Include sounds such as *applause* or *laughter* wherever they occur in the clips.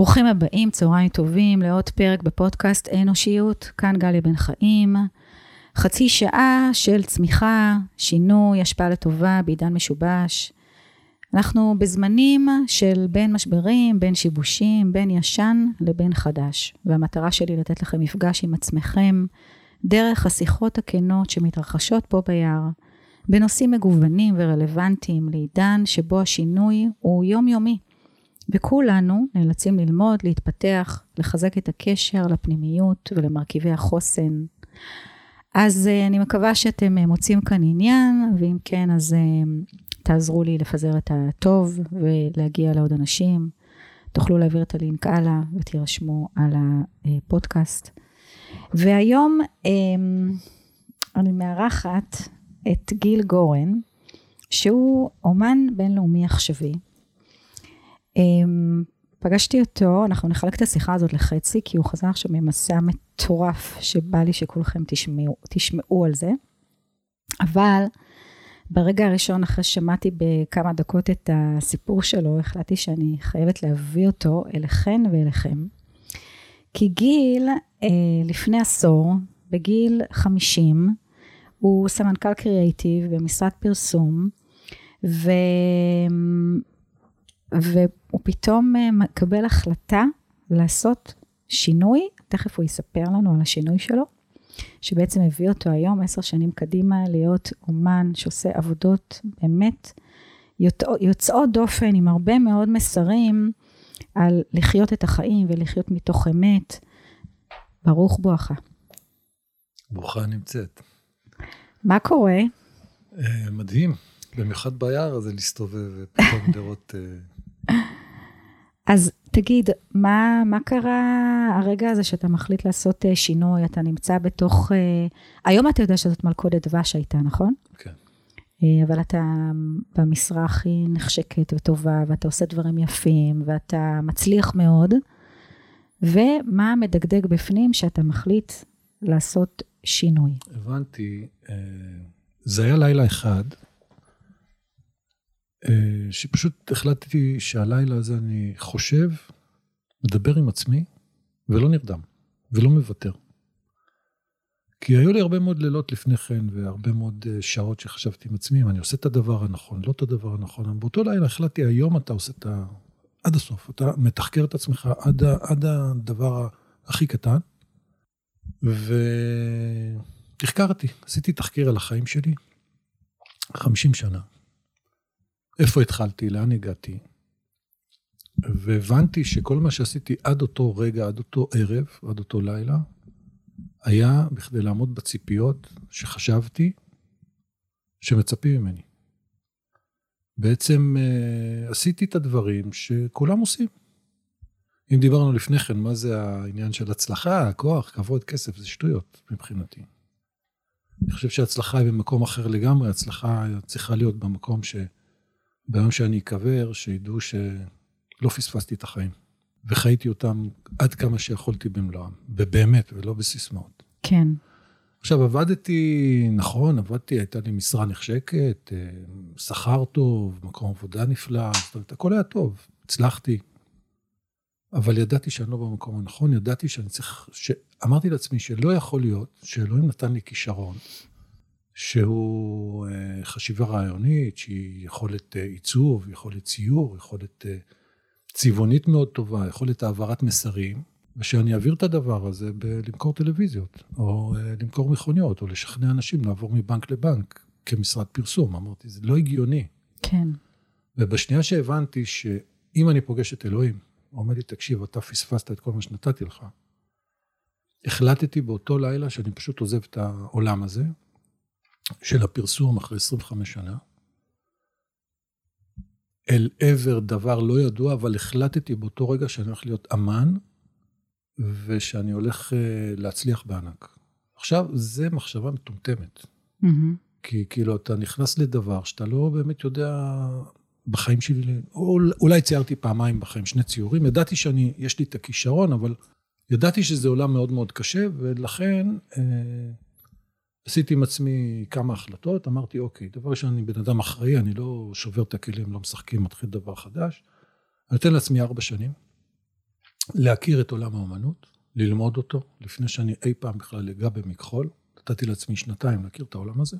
ברוכים הבאים, צהריים טובים, לעוד פרק בפודקאסט אנושיות, כאן גליה בן חיים. חצי שעה של צמיחה, שינוי, השפעה לטובה בעידן משובש. אנחנו בזמנים של בין משברים, בין שיבושים, בין ישן לבין חדש. והמטרה שלי לתת לכם מפגש עם עצמכם, דרך השיחות הכנות שמתרחשות פה ביער, בנושאים מגוונים ורלוונטיים לעידן שבו השינוי הוא יומיומי. וכולנו נאלצים ללמוד, להתפתח, לחזק את הקשר לפנימיות ולמרכיבי החוסן. אז uh, אני מקווה שאתם uh, מוצאים כאן עניין, ואם כן, אז uh, תעזרו לי לפזר את הטוב ולהגיע לעוד אנשים. תוכלו להעביר את הלינק הלאה ותירשמו על הפודקאסט. והיום um, אני מארחת את גיל גורן, שהוא אומן בינלאומי עכשווי. אמ, פגשתי אותו, אנחנו נחלק את השיחה הזאת לחצי, כי הוא חזר עכשיו ממסע מטורף, שבא לי שכולכם תשמעו, תשמעו על זה. אבל ברגע הראשון, אחרי ששמעתי בכמה דקות את הסיפור שלו, החלטתי שאני חייבת להביא אותו אליכן ואליכם. כי גיל, אה, לפני עשור, בגיל 50, הוא סמנכ"ל קריאייטיב במשרד פרסום, ו... והוא פתאום אה, מקבל החלטה לעשות שינוי, תכף הוא יספר לנו על השינוי שלו, שבעצם הביא אותו היום, עשר שנים קדימה, להיות אומן שעושה עבודות באמת יוצאות דופן עם הרבה מאוד מסרים על לחיות את החיים ולחיות מתוך אמת. ברוך בואכה. ברוכה נמצאת. מה קורה? Uh, מדהים, במיוחד ביער הזה להסתובב ופתאום לראות... אז תגיד, מה, מה קרה הרגע הזה שאתה מחליט לעשות uh, שינוי, אתה נמצא בתוך... Uh, היום אתה יודע שזאת מלכודת דבש הייתה, נכון? כן. Uh, אבל אתה במשרה הכי נחשקת וטובה, ואתה עושה דברים יפים, ואתה מצליח מאוד, ומה מדגדג בפנים שאתה מחליט לעשות שינוי? הבנתי. זה היה לילה אחד, אה, שפשוט החלטתי שהלילה הזה אני חושב, מדבר עם עצמי, ולא נרדם, ולא מוותר. כי היו לי הרבה מאוד לילות לפני כן, והרבה מאוד אה, שעות שחשבתי עם עצמי, אם אני עושה את הדבר הנכון, לא את הדבר הנכון. באותו לילה החלטתי, היום אתה עושה את ה... עד הסוף, אתה מתחקר את עצמך עד, עד הדבר הכי קטן, ותחקרתי, עשיתי תחקיר על החיים שלי, 50 שנה. איפה התחלתי, לאן הגעתי. והבנתי שכל מה שעשיתי עד אותו רגע, עד אותו ערב, עד אותו לילה, היה בכדי לעמוד בציפיות שחשבתי שמצפים ממני. בעצם uh, עשיתי את הדברים שכולם עושים. אם דיברנו לפני כן, מה זה העניין של הצלחה, כוח, כבוד, כסף, זה שטויות מבחינתי. אני חושב שהצלחה היא במקום אחר לגמרי, הצלחה צריכה להיות במקום ש... ביום שאני אקבר, שידעו שלא פספסתי את החיים. וחייתי אותם עד כמה שיכולתי במלואם, ובאמת, ולא בסיסמאות. כן. עכשיו, עבדתי, נכון, עבדתי, הייתה לי משרה נחשקת, אה, שכר טוב, מקום עבודה נפלא, זאת אומרת, הכל היה טוב, הצלחתי. אבל ידעתי שאני לא במקום הנכון, ידעתי שאני צריך, ש... אמרתי לעצמי שלא יכול להיות שאלוהים נתן לי כישרון, שהוא אה, חשיבה רעיונית, שהיא יכולת אה, עיצוב, יכולת ציור, יכולת אה, צבעונית מאוד טובה, יכולת העברת מסרים, ושאני אעביר את הדבר הזה בלמכור טלוויזיות, או למכור מכוניות, או לשכנע אנשים לעבור מבנק לבנק כמשרד פרסום. אמרתי, זה לא הגיוני. כן. ובשנייה שהבנתי שאם אני פוגש את אלוהים, הוא אומר לי, תקשיב, אתה פספסת את כל מה שנתתי לך. החלטתי באותו לילה שאני פשוט עוזב את העולם הזה, של הפרסום אחרי 25 שנה, אל עבר דבר לא ידוע, אבל החלטתי באותו רגע שאני הולך להיות אמן, ושאני הולך אה, להצליח בענק. עכשיו, זה מחשבה מטומטמת. Mm-hmm. כי כאילו, אתה נכנס לדבר שאתה לא באמת יודע בחיים שלי, או אולי ציירתי פעמיים בחיים שני ציורים, ידעתי שאני, יש לי את הכישרון, אבל ידעתי שזה עולם מאוד מאוד קשה, ולכן אה, עשיתי עם עצמי כמה החלטות, אמרתי, אוקיי, דבר ראשון, אני בן אדם אחראי, אני לא שובר את הכלים, לא משחקים, מתחיל דבר חדש. אני נותן לעצמי ארבע שנים. להכיר את עולם האומנות, ללמוד אותו, לפני שאני אי פעם בכלל אגע במכחול. נתתי לעצמי שנתיים להכיר את העולם הזה.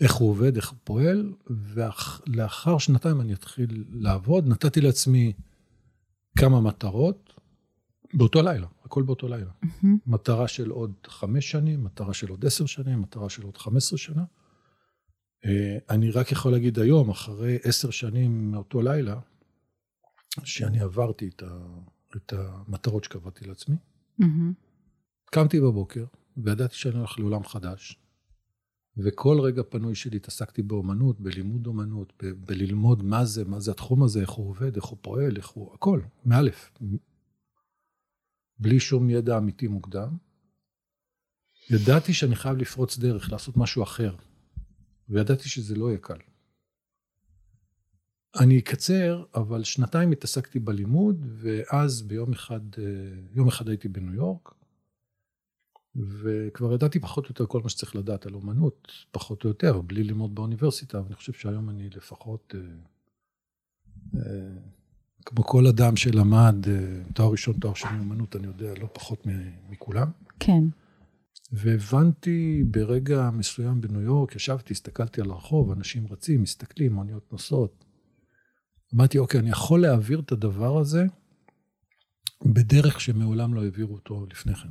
איך הוא עובד, איך הוא פועל, ולאחר שנתיים אני אתחיל לעבוד. נתתי לעצמי כמה מטרות באותו לילה, הכל באותו לילה. Mm-hmm. מטרה של עוד חמש שנים, מטרה של עוד עשר שנים, מטרה של עוד חמש עשרה שנה. אה, אני רק יכול להגיד היום, אחרי עשר שנים מאותו לילה, שאני עברתי את, ה, את המטרות שקבעתי לעצמי. Mm-hmm. קמתי בבוקר, וידעתי שאני הולך לעולם חדש, וכל רגע פנוי שלי התעסקתי באומנות, בלימוד אומנות, ב- בללמוד מה זה, מה זה התחום הזה, איך הוא עובד, איך הוא פועל, איך הוא... הכל, מאלף. בלי שום ידע אמיתי מוקדם. ידעתי שאני חייב לפרוץ דרך, לעשות משהו אחר, וידעתי שזה לא יהיה קל. אני אקצר, אבל שנתיים התעסקתי בלימוד, ואז ביום אחד, אה, יום אחד הייתי בניו יורק, וכבר ידעתי פחות או יותר כל מה שצריך לדעת על אומנות, פחות או יותר, בלי ללמוד באוניברסיטה, ואני חושב שהיום אני לפחות, אה, אה, כמו כל אדם שלמד אה, תואר ראשון, תואר שני אומנות, אני יודע לא פחות מכולם. כן. והבנתי ברגע מסוים בניו יורק, ישבתי, הסתכלתי על הרחוב, אנשים רצים, מסתכלים, מוניות נוסעות. אמרתי, אוקיי, אני יכול להעביר את הדבר הזה בדרך שמעולם לא העבירו אותו לפני כן.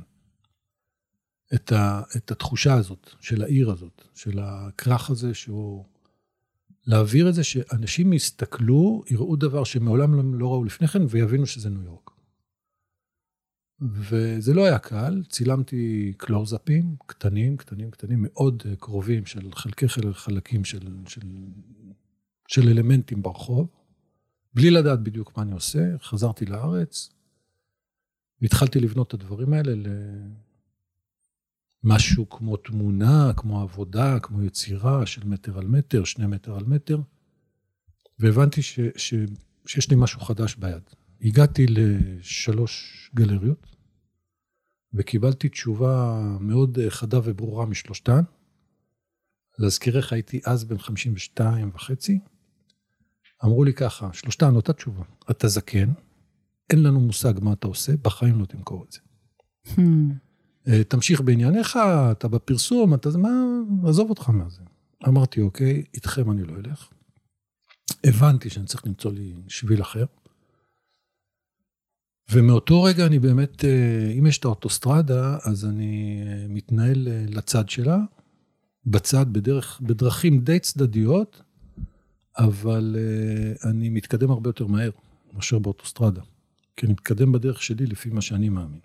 את, ה, את התחושה הזאת, של העיר הזאת, של הכרך הזה שהוא... להעביר את זה שאנשים יסתכלו, יראו דבר שמעולם לא, לא ראו לפני כן ויבינו שזה ניו יורק. וזה לא היה קל, צילמתי קלוזאפים קטנים, קטנים, קטנים, מאוד קרובים של חלקי חלקים של, של, של אלמנטים ברחוב, בלי לדעת בדיוק מה אני עושה, חזרתי לארץ, והתחלתי לבנות את הדברים האלה משהו כמו תמונה, כמו עבודה, כמו יצירה של מטר על מטר, שני מטר על מטר, והבנתי ש, ש, שיש לי משהו חדש ביד. הגעתי לשלוש גלריות, וקיבלתי תשובה מאוד חדה וברורה משלושתן. להזכירך, הייתי אז בן 52 וחצי. אמרו לי ככה, שלושתן אותה תשובה, אתה זקן, אין לנו מושג מה אתה עושה, בחיים לא תמכור את זה. Hmm. אה, תמשיך בענייניך, אתה בפרסום, אתה מה, עזוב אותך מה. אמרתי, אוקיי, איתכם אני לא אלך. הבנתי שאני צריך למצוא לי שביל אחר. ומאותו רגע אני באמת, אה, אם יש את האוטוסטרדה, אז אני אה, מתנהל לצד שלה, בצד, בדרך, בדרכים די צדדיות, אבל אני מתקדם הרבה יותר מהר מאשר באוטוסטרדה. כי אני מתקדם בדרך שלי לפי מה שאני מאמין.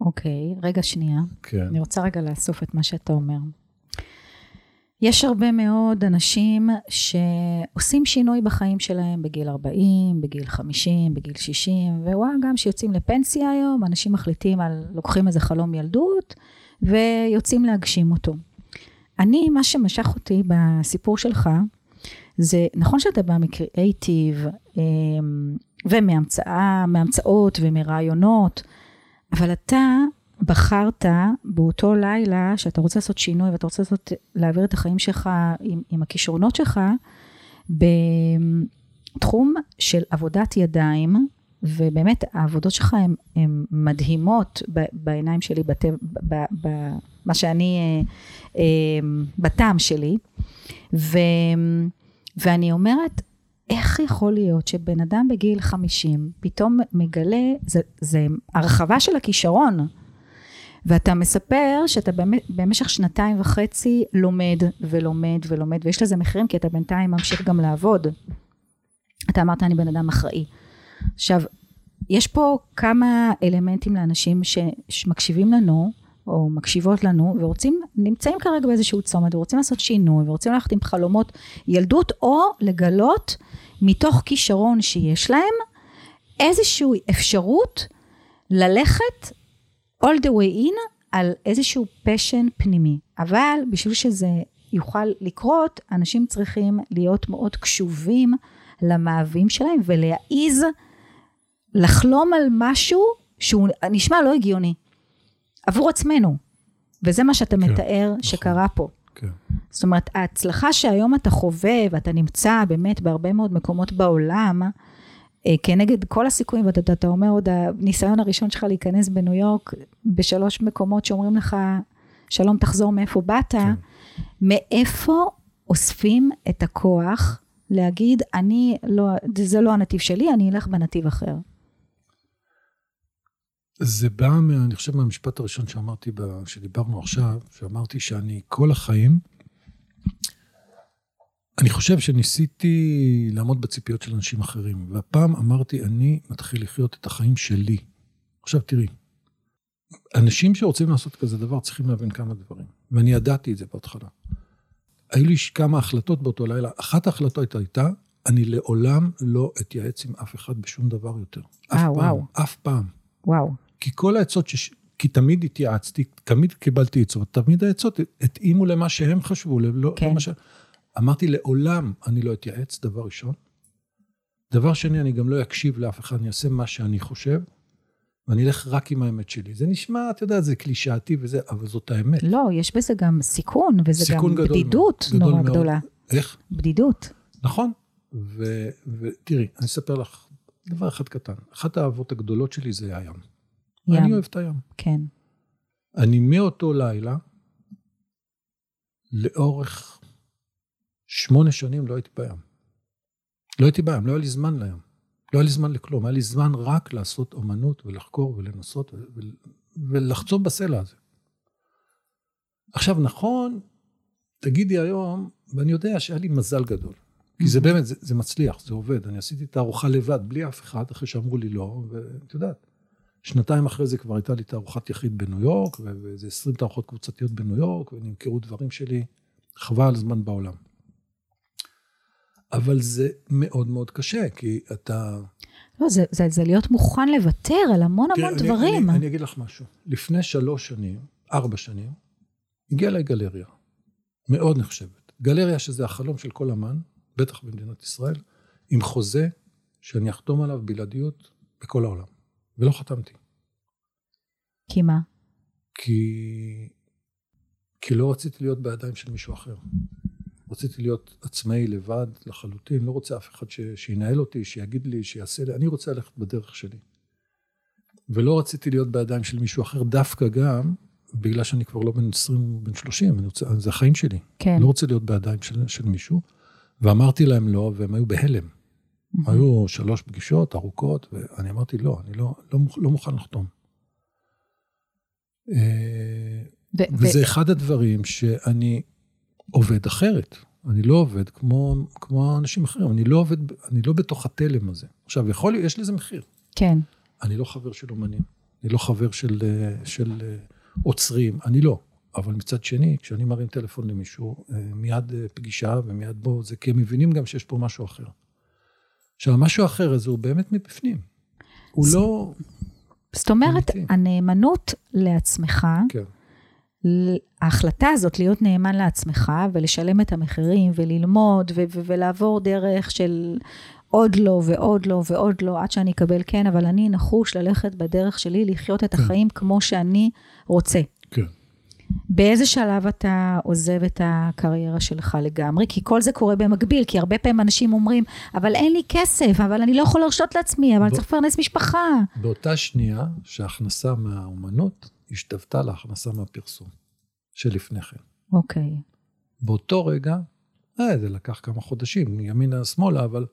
אוקיי, רגע שנייה. כן. אני רוצה רגע לאסוף את מה שאתה אומר. יש הרבה מאוד אנשים שעושים שינוי בחיים שלהם בגיל 40, בגיל 50, בגיל 60, ווואלה, גם שיוצאים לפנסיה היום, אנשים מחליטים על, לוקחים איזה חלום ילדות, ויוצאים להגשים אותו. אני, מה שמשך אותי בסיפור שלך, זה נכון שאתה בא מקריאייטיב, אמ, ומהמצאות ומרעיונות, אבל אתה בחרת באותו לילה שאתה רוצה לעשות שינוי ואתה רוצה לעשות, להעביר את החיים שלך עם, עם הכישרונות שלך בתחום של עבודת ידיים, ובאמת העבודות שלך הן מדהימות בעיניים שלי, במה שאני, אה, אה, בטעם שלי. ו, ואני אומרת, איך יכול להיות שבן אדם בגיל 50 פתאום מגלה, זה, זה הרחבה של הכישרון. ואתה מספר שאתה במשך שנתיים וחצי לומד ולומד ולומד, ויש לזה מחירים כי אתה בינתיים ממשיך גם לעבוד. אתה אמרת אני בן אדם אחראי. עכשיו, יש פה כמה אלמנטים לאנשים שמקשיבים לנו, או מקשיבות לנו, ורוצים, נמצאים כרגע באיזשהו צומת, ורוצים לעשות שינוי, ורוצים ללכת עם חלומות ילדות, או לגלות מתוך כישרון שיש להם, איזושהי אפשרות ללכת all the way in על איזשהו פשן פנימי. אבל בשביל שזה יוכל לקרות, אנשים צריכים להיות מאוד קשובים למאווים שלהם ולהעיז לחלום על משהו שהוא נשמע לא הגיוני. עבור עצמנו. וזה מה שאתה כן, מתאר נכון. שקרה פה. כן. זאת אומרת, ההצלחה שהיום אתה חווה ואתה נמצא באמת בהרבה מאוד מקומות בעולם, אה, כנגד כל הסיכויים, ואתה אתה אומר עוד, הניסיון הראשון שלך להיכנס בניו יורק, בשלוש מקומות שאומרים לך, שלום, תחזור מאיפה באת, כן. מאיפה אוספים את הכוח להגיד, אני לא, זה לא הנתיב שלי, אני אלך בנתיב אחר. זה בא, מה, אני חושב, מהמשפט הראשון שאמרתי, שדיברנו עכשיו, שאמרתי שאני כל החיים, אני חושב שניסיתי לעמוד בציפיות של אנשים אחרים, והפעם אמרתי, אני מתחיל לחיות את החיים שלי. עכשיו תראי, אנשים שרוצים לעשות כזה דבר צריכים להבין כמה דברים, ואני ידעתי את זה בהתחלה. היו לי כמה החלטות באותו לילה. אחת ההחלטות הייתה, אני לעולם לא אתייעץ עם אף אחד בשום דבר יותר. פעם, וואו. אף פעם. וואו. כי כל העצות, ש... כי תמיד התייעצתי, תמיד קיבלתי עצות, תמיד העצות התאימו למה שהם חשבו, לא, כן. למה ש... אמרתי, לעולם אני לא אתייעץ, דבר ראשון. דבר שני, אני גם לא אקשיב לאף אחד, אני אעשה מה שאני חושב, ואני אלך רק עם האמת שלי. זה נשמע, אתה יודע, זה קלישאתי וזה, אבל זאת האמת. לא, יש בזה גם סיכון, וזה סיכון גם בדידות מאוד, נורא מאוד. גדולה. איך? בדידות. נכון, ותראי, אני אספר לך דבר אחד קטן. אחת האהבות הגדולות שלי זה הים. ים. אני אוהב את הים. כן. אני מאותו לילה, לאורך שמונה שנים לא הייתי בים. לא הייתי בים, לא היה לי זמן לים. לא היה לי זמן לכלום, היה לי זמן רק לעשות אומנות ולחקור ולנסות ולחצוב בסלע הזה. עכשיו, נכון, תגידי היום, ואני יודע שהיה לי מזל גדול. כי זה באמת, זה, זה מצליח, זה עובד. אני עשיתי את הארוחה לבד, בלי אף אחד, אחרי שאמרו לי לא, ואת יודעת, שנתיים אחרי זה כבר הייתה לי תערוכת יחיד בניו יורק, ואיזה עשרים תערוכות קבוצתיות בניו יורק, ונמכרו דברים שלי, חבל זמן בעולם. אבל זה מאוד מאוד קשה, כי אתה... לא, זה, זה, זה להיות מוכן לוותר על המון המון אני, דברים. אני, אני אגיד לך משהו. לפני שלוש שנים, ארבע שנים, הגיעה אליי גלריה, מאוד נחשבת. גלריה שזה החלום של כל אמן, בטח במדינת ישראל, עם חוזה שאני אחתום עליו בלעדיות בכל העולם. ולא חתמתי. כי מה? כי... כי לא רציתי להיות בידיים של מישהו אחר. רציתי להיות עצמאי לבד לחלוטין, לא רוצה אף אחד ש... שינהל אותי, שיגיד לי, שיעשה לי, אני רוצה ללכת בדרך שלי. ולא רציתי להיות בידיים של מישהו אחר, דווקא גם בגלל שאני כבר לא בן 20, בן 30, אני רוצה, זה החיים שלי. כן. לא רוצה להיות בידיים של, של מישהו. ואמרתי להם לא, והם היו בהלם. Mm-hmm. היו שלוש פגישות ארוכות, ואני אמרתי לא, אני לא, לא, לא מוכן לחתום. אה, ו- וזה ו- אחד הדברים שאני עובד אחרת. אני לא עובד כמו, כמו אנשים אחרים, אני לא עובד, אני לא בתוך התלם הזה. עכשיו, יכול להיות, יש לזה מחיר. כן. אני לא חבר של אומנים, אני לא חבר של, של עוצרים, אני לא. אבל מצד שני, כשאני מרים טלפון למישהו, מיד פגישה ומיד בוא, זה כי הם מבינים גם שיש פה משהו אחר. עכשיו, המשהו האחר הזה הוא באמת מבפנים. הוא לא... זאת אומרת, אמיתי. הנאמנות לעצמך, כן. ההחלטה הזאת להיות נאמן לעצמך ולשלם את המחירים וללמוד ו- ו- ולעבור דרך של עוד לא ועוד לא ועוד לא עד שאני אקבל כן, אבל אני נחוש ללכת בדרך שלי, לחיות את כן. החיים כמו שאני רוצה. כן. באיזה שלב אתה עוזב את הקריירה שלך לגמרי? כי כל זה קורה במקביל, כי הרבה פעמים אנשים אומרים, אבל אין לי כסף, אבל אני לא יכול להרשות לעצמי, אבל ב... צריך לפרנס משפחה. באותה שנייה שההכנסה מהאומנות השתוותה להכנסה מהפרסום שלפני כן. אוקיי. באותו רגע, אה, זה לקח כמה חודשים, מימינה-שמאלה, אבל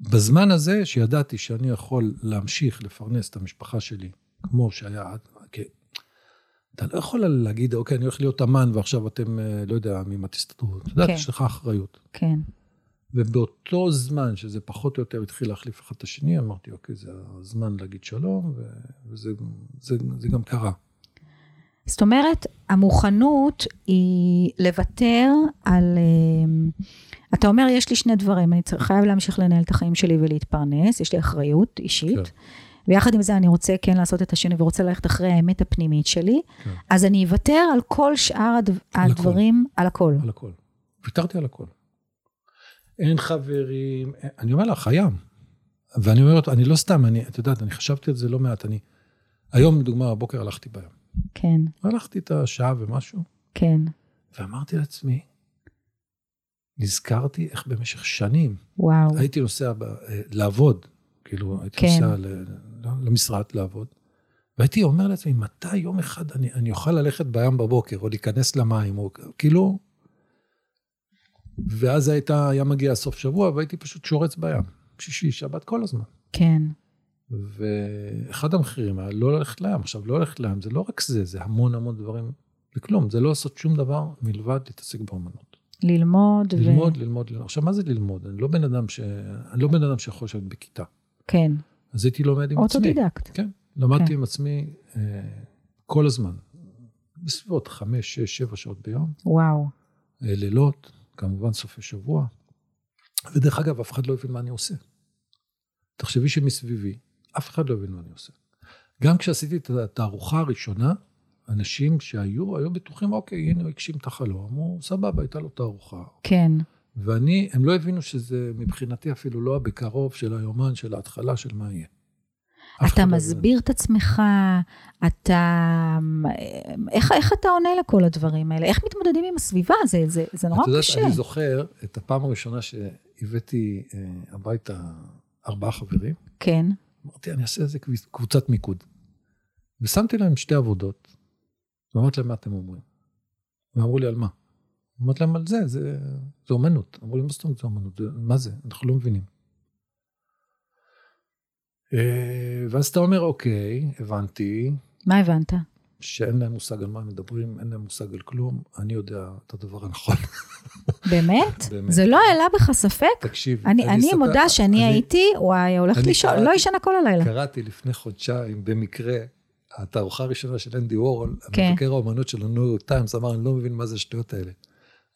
בזמן הזה שידעתי שאני יכול להמשיך לפרנס את המשפחה שלי, כמו שהיה עד, אתה לא יכול להגיד, אוקיי, אני הולך להיות אמן ועכשיו אתם, אה, לא יודע, ממה תסתדרו. אתה יודע, כן. יש לך אחריות. כן. ובאותו זמן, שזה פחות או יותר התחיל להחליף אחד את השני, אמרתי, אוקיי, זה הזמן להגיד שלום, וזה זה, זה גם קרה. זאת אומרת, המוכנות היא לוותר על... אה, אתה אומר, יש לי שני דברים, אני חייב להמשיך לנהל את החיים שלי ולהתפרנס, יש לי אחריות אישית. כן. ויחד עם זה אני רוצה כן לעשות את השינוי ורוצה ללכת אחרי האמת הפנימית שלי, כן. אז אני אוותר על כל שאר הדבר, על הדברים, הכל. על הכל. על הכל. ויתרתי על הכל. אין חברים, אין, אני אומר לך, הים. ואני אומר, אני לא סתם, אני, את יודעת, אני חשבתי על זה לא מעט, אני, היום, לדוגמה, בבוקר הלכתי בים. כן. הלכתי את השעה ומשהו. כן. ואמרתי לעצמי, נזכרתי איך במשך שנים, וואו. הייתי נוסע ב, אה, לעבוד כאילו, הייתי כן. נוסע ל- למשרד לעבוד, והייתי אומר לעצמי, מתי יום אחד אני, אני אוכל ללכת בים בבוקר, או להיכנס למים, או כאילו... ואז הייתה, היה מגיע סוף שבוע, והייתי פשוט שורץ בים. שישי, שבת, כל הזמן. כן. ואחד המחירים היה לא ללכת לים. עכשיו, לא ללכת לים זה לא רק זה, זה המון המון דברים. זה כלום, זה לא לעשות שום דבר מלבד להתעסק באמנות. ללמוד. ללמוד, ללמוד, ללמוד. עכשיו, מה זה ללמוד? אני לא בן אדם, ש... אני לא בן אדם שיכול לשבת בכיתה. כן. אז הייתי לומד עם עצמי. אוטודידקט. כן, למדתי כן. עם עצמי אה, כל הזמן. בסביבות חמש, שש, שבע שעות ביום. וואו. אה, לילות, כמובן סופי שבוע. ודרך אגב, אף אחד לא הבין מה אני עושה. תחשבי שמסביבי, אף אחד לא הבין מה אני עושה. גם כשעשיתי את התערוכה הראשונה, אנשים שהיו, היו בטוחים, אוקיי, הנה הוא הגשים את החלום, אמרו, סבבה, הייתה לו תערוכה. כן. ואני, הם לא הבינו שזה מבחינתי אפילו לא הבקרוב של היומן, של ההתחלה, של מה יהיה. אתה לא. מסביר את עצמך, אתה... איך, איך אתה עונה לכל הדברים האלה? איך מתמודדים עם הסביבה? זה, זה, זה נורא את יודעת, קשה. אני זוכר את הפעם הראשונה שהבאתי אה, הביתה ארבעה חברים, כן. אמרתי, אני אעשה איזה קבוצת מיקוד. ושמתי להם שתי עבודות, ואמרתי להם, מה אתם אומרים? ואמרו לי, על מה? אמרתי להם, על זה, זה, זה אומנות. אמרו לי, מה זאת אומרת זה אומנות? מה זה? אנחנו לא מבינים. אה, ואז אתה אומר, אוקיי, הבנתי מה הבנת? שאין להם מושג על מה הם מדברים, אין להם מושג על כלום, אני יודע את הדבר הנכון. באמת? *laughs* באמת. זה לא העלה בך ספק? תקשיב, אני, אני אספר- מודה שאני אני- הייתי, וואי, הולכת אני לישון, לא ישנה כל הלילה. קראתי לפני חודשיים, במקרה, התערוכה הראשונה של אנדי וורול, כן. המבקר האומנות של הניו יורק טיימס אמר, אני לא מבין מה זה השטויות האלה.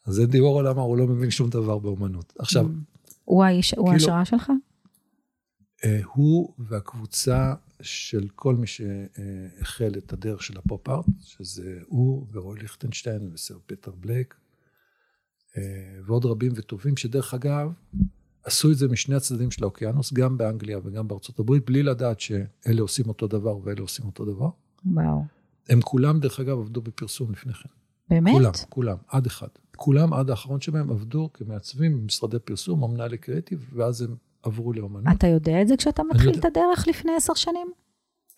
אז אנדי וורול אמר, הוא לא מבין שום דבר באומנות. עכשיו, הוא האיש, הוא כאילו- ההשראה שלך? אה, הוא והקבוצה של כל מי שהחל את הדרך של הפופ-ארט, שזה הוא ורוי ליכטנשטיין וסר פטר בלייק, אה, ועוד רבים וטובים, שדרך אגב, עשו את זה משני הצדדים של האוקיינוס, גם באנגליה וגם בארצות הברית, בלי לדעת שאלה עושים אותו דבר ואלה עושים אותו דבר. וואו. הם כולם, דרך אגב, עבדו בפרסום לפני כן. באמת? כולם, כולם, עד אחד. כולם, עד האחרון שבהם, עבדו כמעצבים במשרדי פרסום, או מנהלי קריאיטיב, ואז הם עברו לאומנות. אתה יודע את זה כשאתה מתחיל יודע. את הדרך לפני עשר שנים?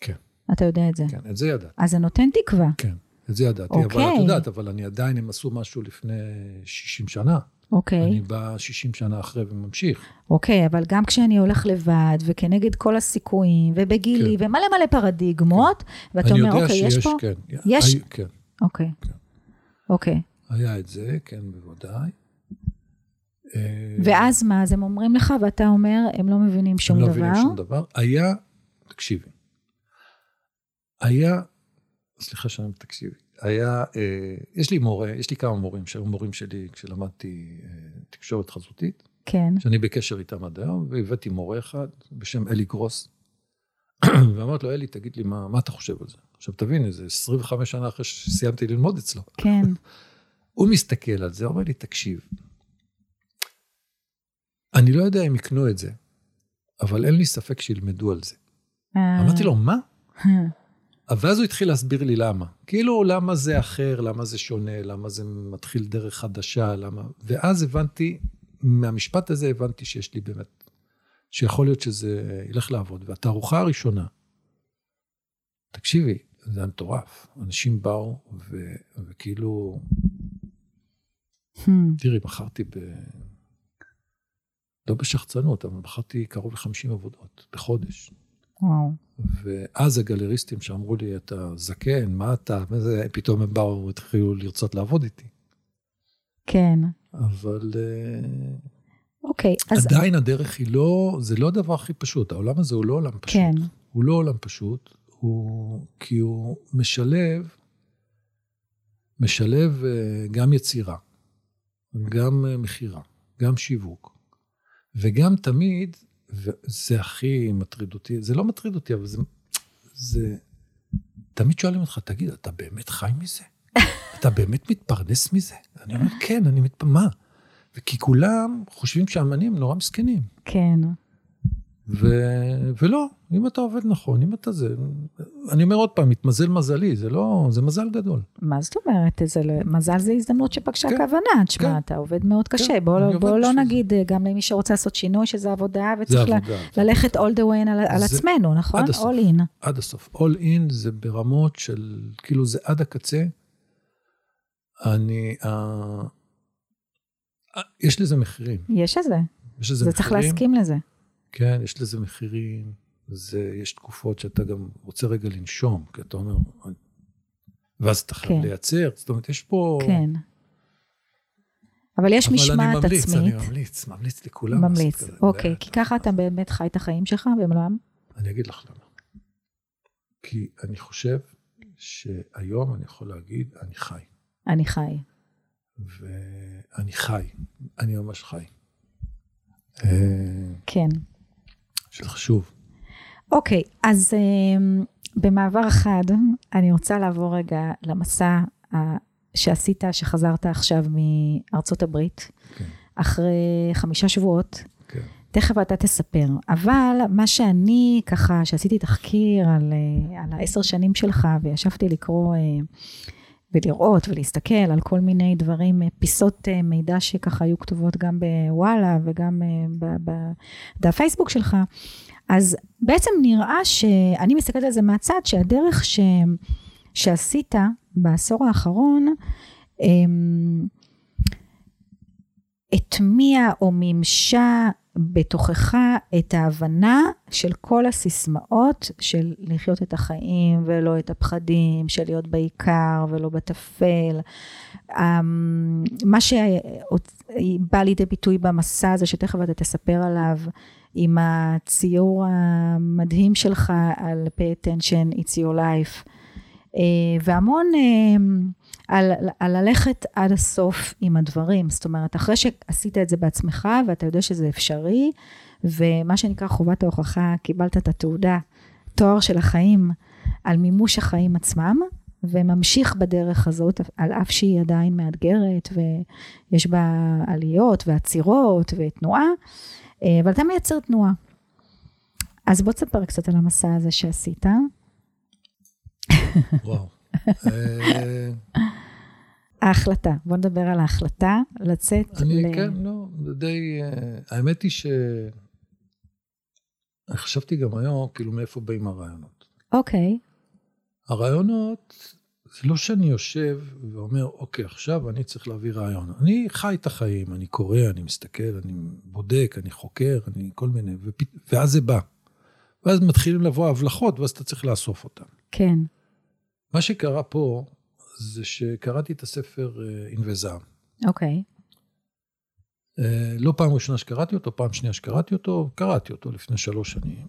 כן. אתה יודע את זה. כן, את זה ידעתי. אז זה נותן תקווה. כן, את זה ידעתי. אבל אוקיי. את יודעת, אבל אני עדיין, הם עשו משהו לפני 60 שנה. אוקיי. אני בא 60 שנה אחרי וממשיך. אוקיי, אבל גם כשאני הולך לבד, וכנגד כל הסיכויים, ובגילי, ומלא מלא פרדיגמות, ואתה כן. אני אומר, יודע אוקיי, יש שיש, פה... כן. יש- כן, אוקיי. כן. אוקיי. היה את זה, כן, בוודאי. ואז מה? אז הם אומרים לך, ואתה אומר, הם לא מבינים שום הם לא דבר. מבינים שום דבר. היה, תקשיבי, היה, סליחה שאני תקשיבי, היה, אה, יש לי מורה, יש לי כמה מורים שהיו מורים שלי כשלמדתי אה, תקשורת חזותית, כן. שאני בקשר איתם עד היום, והבאתי מורה אחד בשם אלי גרוס, *coughs* ואמרתי לו, אלי, תגיד לי, מה, מה אתה חושב על זה? עכשיו תבין, איזה 25 שנה אחרי שסיימתי ללמוד אצלו. כן. *laughs* הוא מסתכל על זה, אומר לי, תקשיב, אני לא יודע אם יקנו את זה, אבל אין לי ספק שילמדו על זה. אה, אמרתי לו, מה? *laughs* ואז הוא התחיל להסביר לי למה. כאילו, למה זה אחר, למה זה שונה, למה זה מתחיל דרך חדשה, למה... ואז הבנתי, מהמשפט הזה הבנתי שיש לי באמת, שיכול להיות שזה ילך לעבוד. והתערוכה הראשונה, תקשיבי, זה היה מטורף. אנשים באו, ו... וכאילו, Hmm, תראי, מכרתי ב... לא בשחצנות, אבל מכרתי קרוב ל-50 עבודות בחודש. וואו. ואז הגלריסטים שאמרו לי, אתה זקן, מה אתה, וזה, פתאום הם באו, התחילו לרצות לעבוד איתי. כן. אבל אה, אוקיי, אז עדיין הדרך היא לא, זה לא הדבר הכי פשוט. העולם הזה הוא לא עולם פשוט. כן. הוא לא עולם פשוט, הוא, כי הוא משלב, משלב אה, גם יצירה, גם אה, מכירה, גם שיווק, וגם תמיד, וזה הכי מטריד אותי, זה לא מטריד אותי, אבל זה, זה, תמיד שואלים אותך, תגיד, אתה באמת חי מזה? אתה באמת מתפרנס מזה? אני אומר, כן, אני מתפרנס, מה? וכי כולם חושבים שהאמנים נורא מסכנים. כן. ו... ולא, אם אתה עובד נכון, אם אתה זה... אני אומר עוד פעם, מתמזל מזלי, זה לא... זה מזל גדול. מה זאת אומרת? זה לא... מזל זה הזדמנות שפגשה כן, כוונה. תשמע, כן. אתה עובד מאוד קשה. כן, בוא, בוא לא נגיד, אה, גם למי שרוצה לעשות שינוי, שזה עבודה, וצריך ל- עבודה. ללכת all the way על, על עצמנו, נכון? עד הסוף. all in. עד הסוף. All in זה ברמות של, כאילו זה עד הקצה. אני, אה, יש לזה מחירים. יש את זה. יש לזה זה מחירים. צריך להסכים לזה. כן, יש לזה מחירים. זה, יש תקופות שאתה גם רוצה רגע לנשום, כי אתה אומר, ואז אתה חייב כן. לייצר, זאת אומרת, יש פה... כן. אבל יש אבל משמעת אני ממליץ, עצמית. אני ממליץ, ממליץ לכולם. ממליץ. אוקיי, כי ככה אתה באמת חי את החיים שלך במלואם? אני אגיד לך למה. כי אני חושב שהיום אני יכול להגיד, אני חי. אני חי. ואני חי, אני ממש חי. אה, כן. שזה חשוב. אוקיי, אז אמ, במעבר חד, אני רוצה לעבור רגע למסע שעשית, שחזרת עכשיו מארצות הברית, כן. אחרי חמישה שבועות. כן. תכף אתה תספר, אבל מה שאני ככה, שעשיתי תחקיר על, אה, על העשר שנים שלך, וישבתי לקרוא אה, ולראות ולהסתכל על כל מיני דברים, אה, פיסות אה, מידע שככה היו כתובות גם בוואלה וגם אה, בדף פייסבוק שלך, אז בעצם נראה שאני מסתכלת על זה מהצד, שהדרך ש, שעשית בעשור האחרון, אמ, הטמיע או מימשה בתוכך את ההבנה של כל הסיסמאות של לחיות את החיים ולא את הפחדים, של להיות בעיקר ולא בטפל. אמ, מה שבא לידי ביטוי במסע הזה, שתכף אתה תספר עליו, עם הציור המדהים שלך על pay attention, it's your life, והמון אה, על, על ללכת עד הסוף עם הדברים. זאת אומרת, אחרי שעשית את זה בעצמך ואתה יודע שזה אפשרי, ומה שנקרא חובת ההוכחה, קיבלת את התעודה, תואר של החיים, על מימוש החיים עצמם, וממשיך בדרך הזאת, על אף שהיא עדיין מאתגרת, ויש בה עליות ועצירות ותנועה, אה, אבל אתה מייצר תנועה. אז בוא תספר קצת על המסע הזה שעשית. וואו. אה, ההחלטה, בוא נדבר על ההחלטה לצאת אני, ל... כן, לא, זה די... אה, האמת היא ש... חשבתי גם היום, כאילו, מאיפה באים הרעיונות. אוקיי, הרעיונות, זה לא שאני יושב ואומר, אוקיי, עכשיו אני צריך להביא רעיון. אני חי את החיים, אני קורא, אני מסתכל, אני בודק, אני חוקר, אני כל מיני, ופ... ואז זה בא. ואז מתחילים לבוא הבלחות, ואז אתה צריך לאסוף אותן. כן, מה שקרה פה, זה שקראתי את הספר אה, ענבי זעם. אוקיי, אה, לא פעם ראשונה שקראתי אותו, פעם שנייה שקראתי אותו, קראתי אותו לפני שלוש שנים,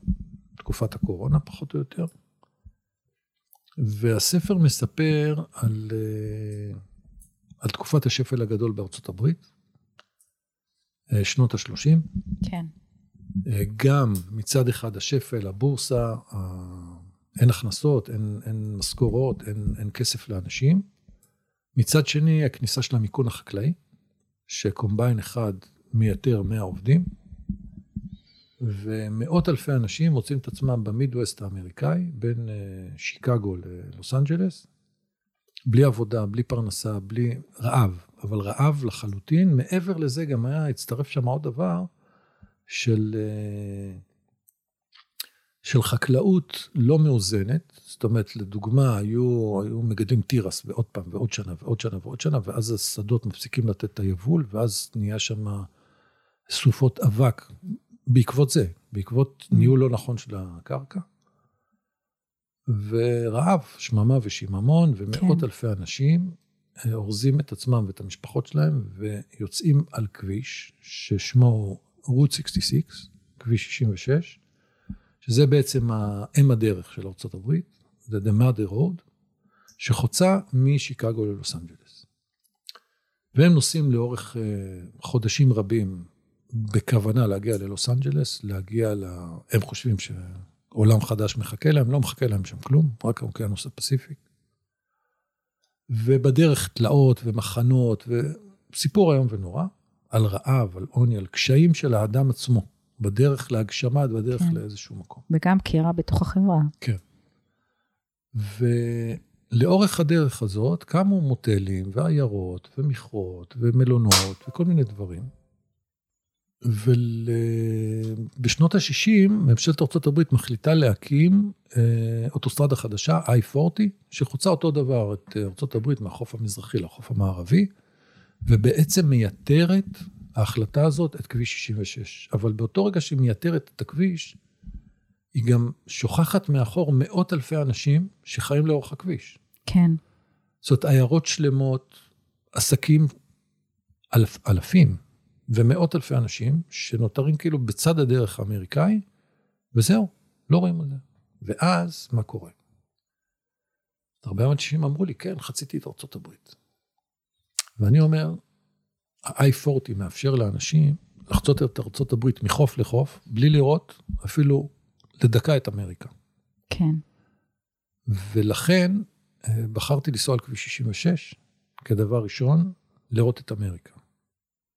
תקופת הקורונה פחות או יותר. והספר מספר על, אה, על תקופת השפל הגדול בארצות הברית, אה, שנות ה-30. כן, גם מצד אחד השפל, הבורסה, אין הכנסות, אין, אין משכורות, אין, אין כסף לאנשים. מצד שני, הכניסה של המיכון החקלאי, שקומביין אחד מייתר 100 עובדים, ומאות אלפי אנשים מוצאים את עצמם במידווסט האמריקאי, בין אה, שיקגו ללוס אנג'לס, בלי עבודה, בלי פרנסה, בלי רעב, אבל רעב לחלוטין. מעבר לזה גם היה, הצטרף שם עוד דבר, של, אה, של חקלאות לא מאוזנת, זאת אומרת, לדוגמה, היו, היו מגדלים תירס ועוד פעם ועוד שנה ועוד שנה ועוד שנה, ואז השדות מפסיקים לתת את היבול, ואז נהיה שם סופות אבק בעקבות זה, בעקבות ניהול לא נכון של הקרקע. ורעב, שממה ושיממון, ומאות כן. אלפי אנשים אה, אורזים את עצמם ואת המשפחות שלהם, ויוצאים על כביש ששמו רות 66, כביש 66, שזה בעצם אם הדרך של ארה"ב, זה The Mother Road, שחוצה משיקגו ללוס אנג'לס. והם נוסעים לאורך אה, חודשים רבים בכוונה להגיע ללוס אנג'לס, להגיע ל... הם חושבים שעולם חדש מחכה להם, לא מחכה להם שם כלום, רק האוקיינוס הפסיפיק. ובדרך תלאות ומחנות, וסיפור איום ונורא, על רעב, על עוני, על קשיים של האדם עצמו בדרך להגשמה, בדרך כן. לאיזשהו מקום. וגם קהירה בתוך החברה. כן. ולאורך הדרך הזאת קמו מוטלים ועיירות ומכרות ומלונות וכל מיני דברים. ובשנות ה-60 ממשלת ארה"ב מחליטה להקים אה, אוטוסטרדה חדשה, I-40, שחוצה אותו דבר את ארה"ב מהחוף המזרחי לחוף המערבי, ובעצם מייתרת ההחלטה הזאת את כביש 66. אבל באותו רגע שהיא מייתרת את הכביש, היא גם שוכחת מאחור מאות אלפי אנשים שחיים לאורך הכביש. כן. זאת עיירות שלמות, עסקים, אלף, אלפים ומאות אלפי אנשים שנותרים כאילו בצד הדרך האמריקאי, וזהו, לא רואים את זה. ואז, מה קורה? הרבה אנשים אמרו לי, כן, חציתי את ארצות הברית. ואני אומר, ה-I-40 מאפשר לאנשים לחצות את ארצות הברית מחוף לחוף, בלי לראות אפילו לדקה את אמריקה. כן. ולכן אה, בחרתי לנסוע על כביש 66 כדבר ראשון, לראות את אמריקה,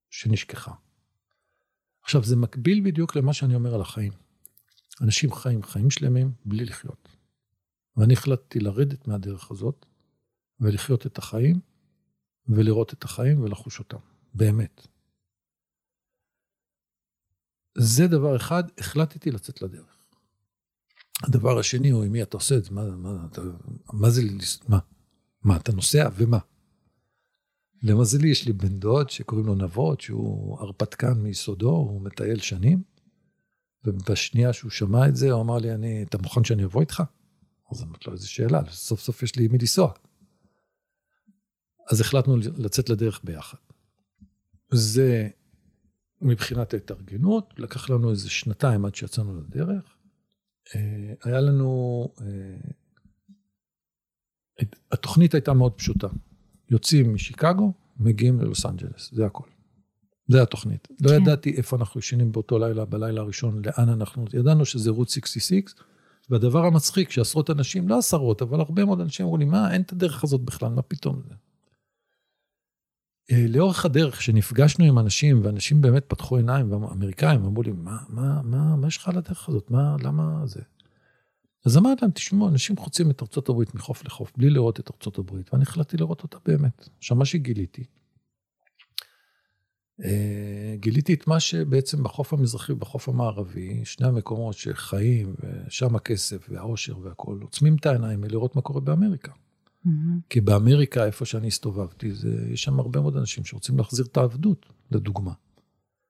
שנשכחה. עכשיו, זה מקביל בדיוק למה שאני אומר על החיים. אנשים חיים חיים שלמים בלי לחיות. ואני החלטתי לרדת מהדרך הזאת ולחיות את החיים ולראות את החיים ולחוש אותם, באמת. זה דבר אחד, החלטתי לצאת לדרך. הדבר השני הוא, עם מי אתה עושה את זה? מה, מה, אתה, מה זה, מה? מה, אתה נוסע ומה? למזלי, יש לי בן דוד שקוראים לו נבות, שהוא הרפתקן מיסודו, הוא מטייל שנים, ובשנייה שהוא שמע את זה, הוא אמר לי, אני, אתה מוכן שאני אבוא איתך? אז אמרתי לו, איזה שאלה, סוף סוף יש לי מי לנסוע. אז החלטנו לצאת לדרך ביחד. זה מבחינת ההתארגנות, לקח לנו איזה שנתיים עד שיצאנו לדרך. אה, היה לנו, אה, התוכנית הייתה מאוד פשוטה. יוצאים משיקגו, מגיעים ללוס אנג'לס, זה הכל. זה התוכנית. כן. לא ידעתי איפה אנחנו ישנים באותו לילה, בלילה הראשון, לאן אנחנו, ידענו שזה רות 66, והדבר המצחיק, שעשרות אנשים, לא עשרות, אבל הרבה מאוד אנשים אמרו לי, מה, אין את הדרך הזאת בכלל, מה פתאום זה? אה, לאורך הדרך, כשנפגשנו עם אנשים, ואנשים באמת פתחו עיניים, ואמריקאים אמרו לי, מה, מה, מה, מה יש לך על הדרך הזאת? מה, למה זה? אז אמרתי להם, תשמעו, אנשים חוצים את ארצות הברית מחוף לחוף, בלי לראות את ארצות הברית, ואני החלטתי לראות אותה באמת. עכשיו, מה שגיליתי, אה, גיליתי את מה שבעצם בחוף המזרחי ובחוף המערבי, שני המקומות שחיים, ושם הכסף והעושר והכול, עוצמים את העיניים מלראות מה קורה באמריקה. Mm-hmm. כי באמריקה, איפה שאני הסתובבתי, זה, יש שם הרבה מאוד אנשים שרוצים להחזיר את העבדות, לדוגמה.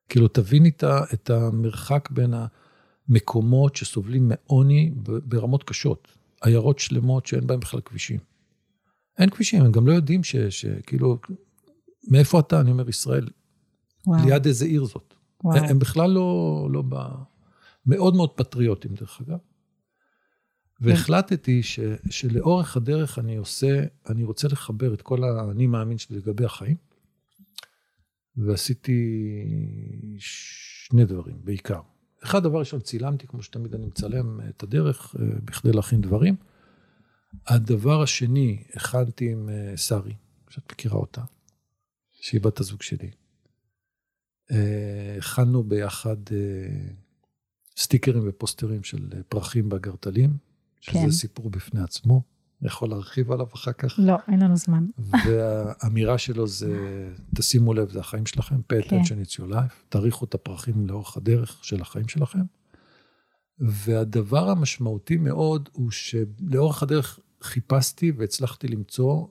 כאילו, תביני את המרחק בין המקומות שסובלים מעוני ברמות קשות. עיירות שלמות שאין בהן בכלל כבישים. אין כבישים, הם גם לא יודעים ש, שכאילו, מאיפה אתה? אני אומר, ישראל, וואו. ליד איזה עיר זאת. וואו. הם בכלל לא, לא ב... מאוד מאוד פטריוטים, דרך אגב. והחלטתי ש, שלאורך הדרך אני עושה, אני רוצה לחבר את כל האני מאמין שלי לגבי החיים, ועשיתי שני דברים בעיקר. אחד, דבר ראשון, צילמתי, כמו שתמיד אני מצלם את הדרך, אה, בכדי להכין דברים. הדבר השני, הכנתי עם אה, שרי, שאת מכירה אותה, שהיא בת הזוג שלי. אה, הכנו ביחד סטיקרים ופוסטרים של פרחים באגרטלים, שזה כן. סיפור בפני עצמו. אני יכול להרחיב עליו אחר כך. לא, אין לנו זמן. והאמירה שלו זה, תשימו לב, זה החיים שלכם, pay attention כן. it's your life, תאריכו את הפרחים לאורך הדרך של החיים שלכם. והדבר המשמעותי מאוד הוא שלאורך הדרך חיפשתי והצלחתי למצוא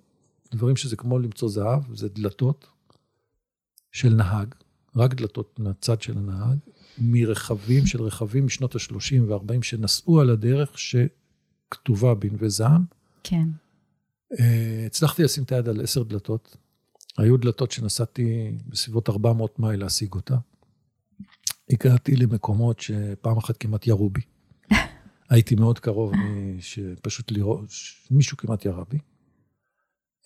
דברים שזה כמו למצוא זהב, זה דלתות של נהג, רק דלתות מהצד של הנהג, מרכבים של רכבים משנות ה-30 וה-40 שנסעו על הדרך, ש... כתובה בנווה זעם. כן. אה, הצלחתי לשים את היד על עשר דלתות. היו דלתות שנסעתי בסביבות 400 מייל להשיג אותה. הגעתי למקומות שפעם אחת כמעט ירו בי. *laughs* הייתי מאוד קרוב שפשוט לראות, מישהו כמעט ירה בי.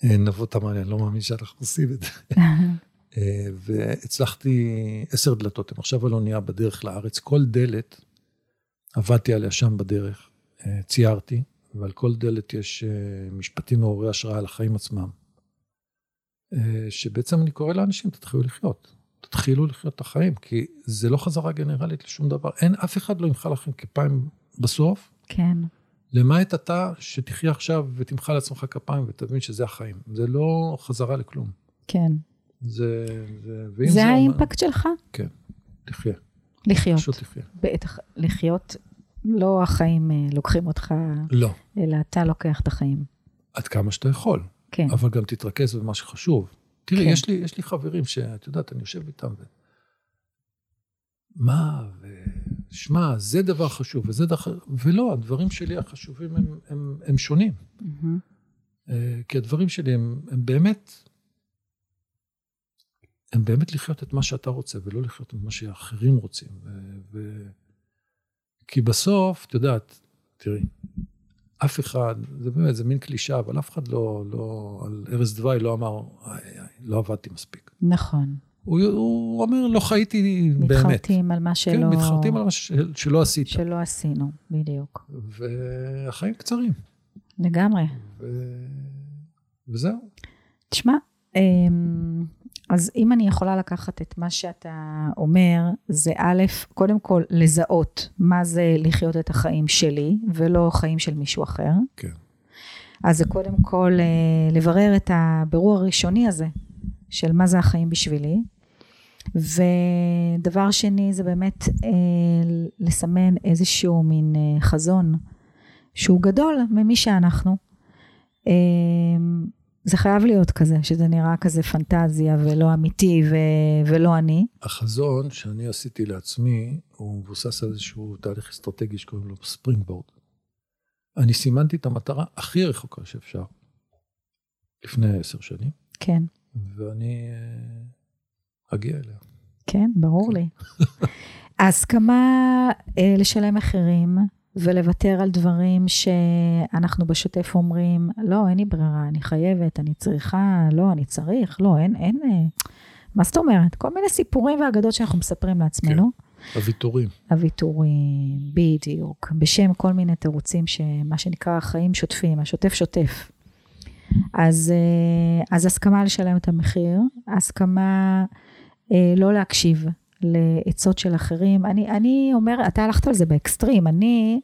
אה, נבות אמר לי, אני לא מאמין שאנחנו עושים את זה. *laughs* אה, והצלחתי עשר דלתות, הם עכשיו על אונייה בדרך לארץ. כל דלת, עבדתי עליה שם בדרך. ציירתי, ועל כל דלת יש אה, משפטים מעוררי השראה על החיים עצמם. אה, שבעצם אני קורא לאנשים, תתחילו לחיות. תתחילו לחיות את החיים, כי זה לא חזרה גנרלית לשום דבר. אין, אף אחד לא ימחא לכם כפיים בסוף. כן. למעט אתה, שתחיה עכשיו ותמחא לעצמך כפיים ותבין שזה החיים. זה לא חזרה לכלום. כן. זה... זה, זה אומר- האימפקט שלך? כן, תחיה. לחיות. פשוט תחיה. בטח, לחיות, לא החיים אה, לוקחים אותך, לא, אלא אתה לוקח את החיים. עד כמה שאתה יכול, כן. אבל גם תתרכז במה שחשוב. תראי, כן. יש, לי, יש לי חברים שאת יודעת, אני יושב איתם ו... מה, ו... שמע, זה דבר חשוב וזה דבר... ולא, הדברים שלי החשובים הם, הם, הם שונים. אה, כי הדברים שלי הם, הם באמת, הם באמת לחיות את מה שאתה רוצה, ולא לחיות את מה שאחרים רוצים. ו, ו... כי בסוף, את יודעת, תראי, אף אחד, זה באמת, זה מין קלישה, אבל אף אחד לא, לא, על ערש דווי לא אמר, איי, איי, לא עבדתי מספיק. נכון. הוא, הוא אומר, לא חייתי באמת. מתחרטים על מה שלא... כן, מתחרטים על מה ש, שלא עשית. שלא עשינו, בדיוק. והחיים קצרים. לגמרי. ו... וזהו. תשמע, אמ, אז אם אני יכולה לקחת את מה שאתה אומר, זה א', קודם כל לזהות מה זה לחיות את החיים שלי, ולא חיים של מישהו אחר. כן. אז זה קודם כל אה, לברר את הבירור הראשוני הזה, של מה זה החיים בשבילי. ודבר שני זה באמת אה, לסמן איזשהו מין אה, חזון שהוא גדול ממי שאנחנו. אה, זה חייב להיות כזה, שזה נראה כזה פנטזיה ולא אמיתי ו- ולא אני. החזון שאני עשיתי לעצמי, הוא מבוסס על איזשהו תהליך אסטרטגי שקוראים לו ספרינגבורד. אני סימנתי את המטרה הכי רחוקה שאפשר, לפני עשר שנים, כן, ואני אה, אגיע אליה. כן, ברור לי. ההסכמה אה, לשלם מחירים ולוותר על דברים שאנחנו בשוטף אומרים, לא, אין לי ברירה, אני חייבת, אני צריכה, לא, אני צריך, לא, אין, אין, אה, מה זאת אומרת? כל מיני סיפורים ואגדות שאנחנו מספרים לעצמנו. הוויתורים. הוויתורים, בדיוק, בשם כל מיני תירוצים שמה שנקרא החיים שוטפים, השוטף שוטף. אז, אה, אז הסכמה לשלם את המחיר, הסכמה אה, לא להקשיב לעצות של אחרים. אני, אני אומרת, אתה הלכת על זה באקסטרים, אני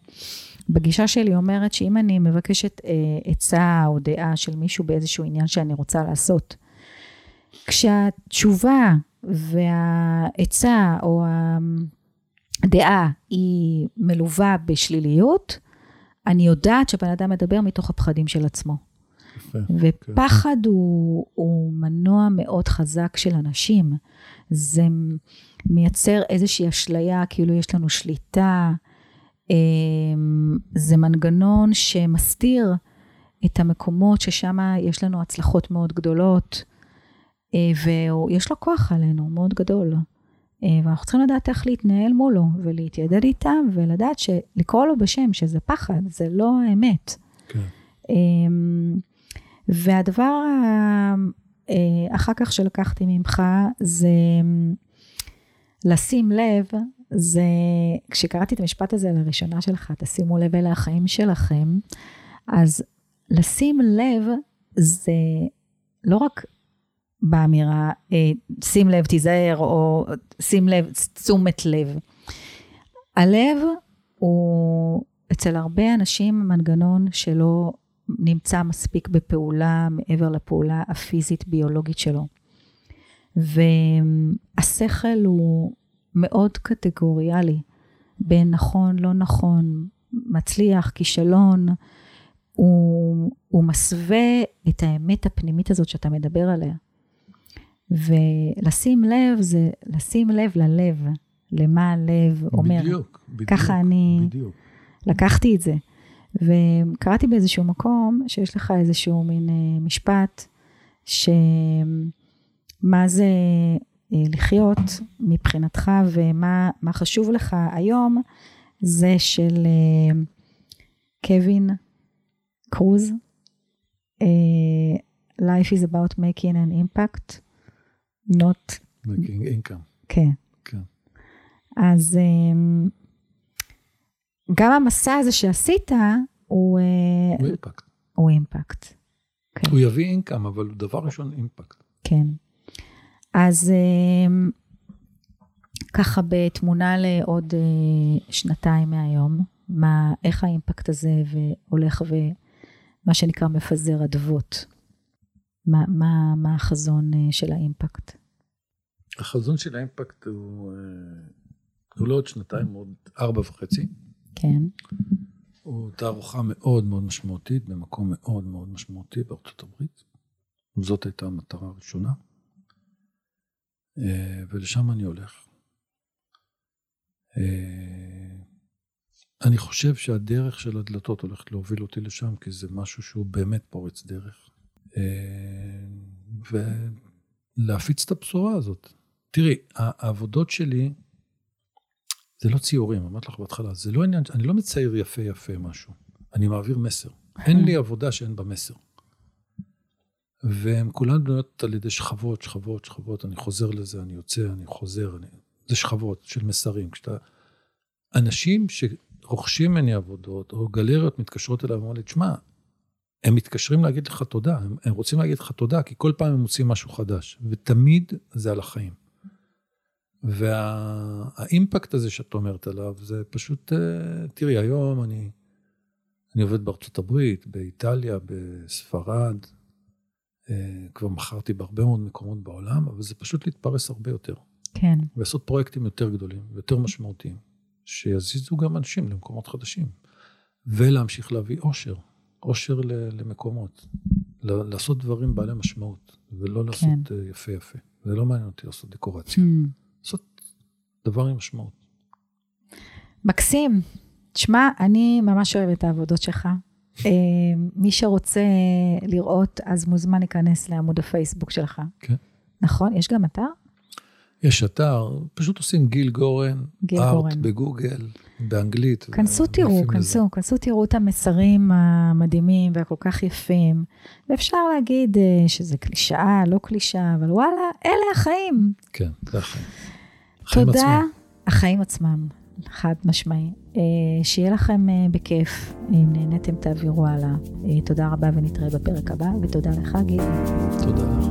בגישה שלי אומרת שאם אני מבקשת אה, עצה או דעה של מישהו באיזשהו עניין שאני רוצה לעשות, כשהתשובה והעצה או הדעה היא מלווה בשליליות, אני יודעת שבן אדם מדבר מתוך הפחדים של עצמו. יפה. ופחד הוא, הוא מנוע מאוד חזק של אנשים. זה מייצר איזושהי אשליה, כאילו יש לנו שליטה. אמ, זה מנגנון שמסתיר את המקומות ששם יש לנו הצלחות מאוד גדולות, אה, ויש לו כוח עלינו מאוד גדול. אה, ואנחנו צריכים לדעת איך להתנהל מולו, ולהתיידד איתם, ולדעת שלקרוא לו בשם, שזה פחד, זה לא האמת. כן. והדבר אה, אחר כך שלקחתי ממך זה לשים לב, זה, כשקראתי את המשפט הזה לראשונה שלך, תשימו לב אלה החיים שלכם, אז לשים לב זה לא רק באמירה, אה, שים לב, תיזהר, או שים לב, תשומת לב. הלב הוא אצל הרבה אנשים מנגנון שלא נמצא מספיק בפעולה מעבר לפעולה הפיזית-ביולוגית שלו. והשכל הוא מאוד קטגוריאלי, בין נכון, לא נכון, מצליח, כישלון, הוא, הוא מסווה את האמת הפנימית הזאת שאתה מדבר עליה. ולשים לב זה לשים לב ללב, למה הלב אומר. בדיוק, בדיוק. ככה אני- בדיוק. לקחתי את זה. וקראתי באיזשהו מקום שיש לך איזשהו מין אה, משפט, שמה זה אה, לחיות מבחינתך ומה מה חשוב לך היום, זה של אה, קווין קרוז. Life is about making an impact, not, making income. כן. כן. אז גם המסע הזה שעשית הוא, אה, הוא אימפקט. הוא אימפקט. כן. הוא יביא אינקאם, אבל דבר ראשון אימפקט. כן. אז אמ, ככה בתמונה לעוד אה, שנתיים מהיום, מה, איך האימפקט הזה והולך ומה שנקרא מפזר אדוות? מה, מה, מה החזון אה, של האימפקט? החזון של האימפקט הוא, אה, הוא לא עוד שנתיים, הוא עוד ארבע וחצי. כן. הוא תערוכה מאוד מאוד משמעותית, במקום מאוד מאוד משמעותי בארצות הברית. זאת הייתה המטרה הראשונה. אה, ולשם אני הולך. אה, אני חושב שהדרך של הדלתות הולכת להוביל אותי לשם, כי זה משהו שהוא באמת פורץ דרך. ולהפיץ את הבשורה הזאת. תראי, העבודות שלי, זה לא ציורים, אמרתי לך בהתחלה, זה לא עניין, אני לא מצייר יפה יפה משהו, אני מעביר מסר. אין לי עבודה שאין בה מסר. והן כולן בנויות על ידי שכבות, שכבות, שכבות, אני חוזר לזה, אני יוצא, אני חוזר, אני... זה שכבות של מסרים. כשאתה... אנשים שרוכשים ממני עבודות, או גלריות מתקשרות אליי ואומרים לי, תשמע, הם מתקשרים להגיד לך תודה, הם, הם רוצים להגיד לך תודה, כי כל פעם הם מוצאים משהו חדש, ותמיד זה על החיים. והאימפקט הזה שאת אומרת עליו, זה פשוט, אה, תראי, היום אני, אני עובד בארצות הברית, באיטליה, בספרד, אה, כבר מכרתי בהרבה מאוד מקומות בעולם, אבל זה פשוט להתפרס הרבה יותר. כן. ולעשות פרויקטים יותר גדולים, יותר משמעותיים, שיזיזו גם אנשים למקומות חדשים, ולהמשיך להביא אושר, אושר למקומות, לעשות דברים בעלי משמעות, ולא לעשות כן. אה, יפה יפה. זה לא מעניין אותי לעשות דקורציה. Hmm. לעשות דבר עם משמעות. מקסים. תשמע, אני ממש אוהבת את העבודות שלך. אה, מי שרוצה לראות, אז מוזמן להיכנס לעמוד הפייסבוק שלך. כן. נכון? יש גם אתר? יש אתר, פשוט עושים גיל גורן, גיל ארט גורן. בגוגל, באנגלית. כנסו תראו, כנסו, לזה. כנסו תראו את המסרים המדהימים והכל כך יפים. ואפשר להגיד אה, שזה קלישאה, לא קלישאה, אבל וואלה, אלה החיים. כן, זה החיים. החיים תודה. עצמם. החיים עצמם, חד משמעי. אה, שיהיה לכם אה, בכיף. אם נהניתם, תעבירו הלאה. אה, תודה רבה ונתראה בפרק הבא, ותודה לך, גיל. תודה לך.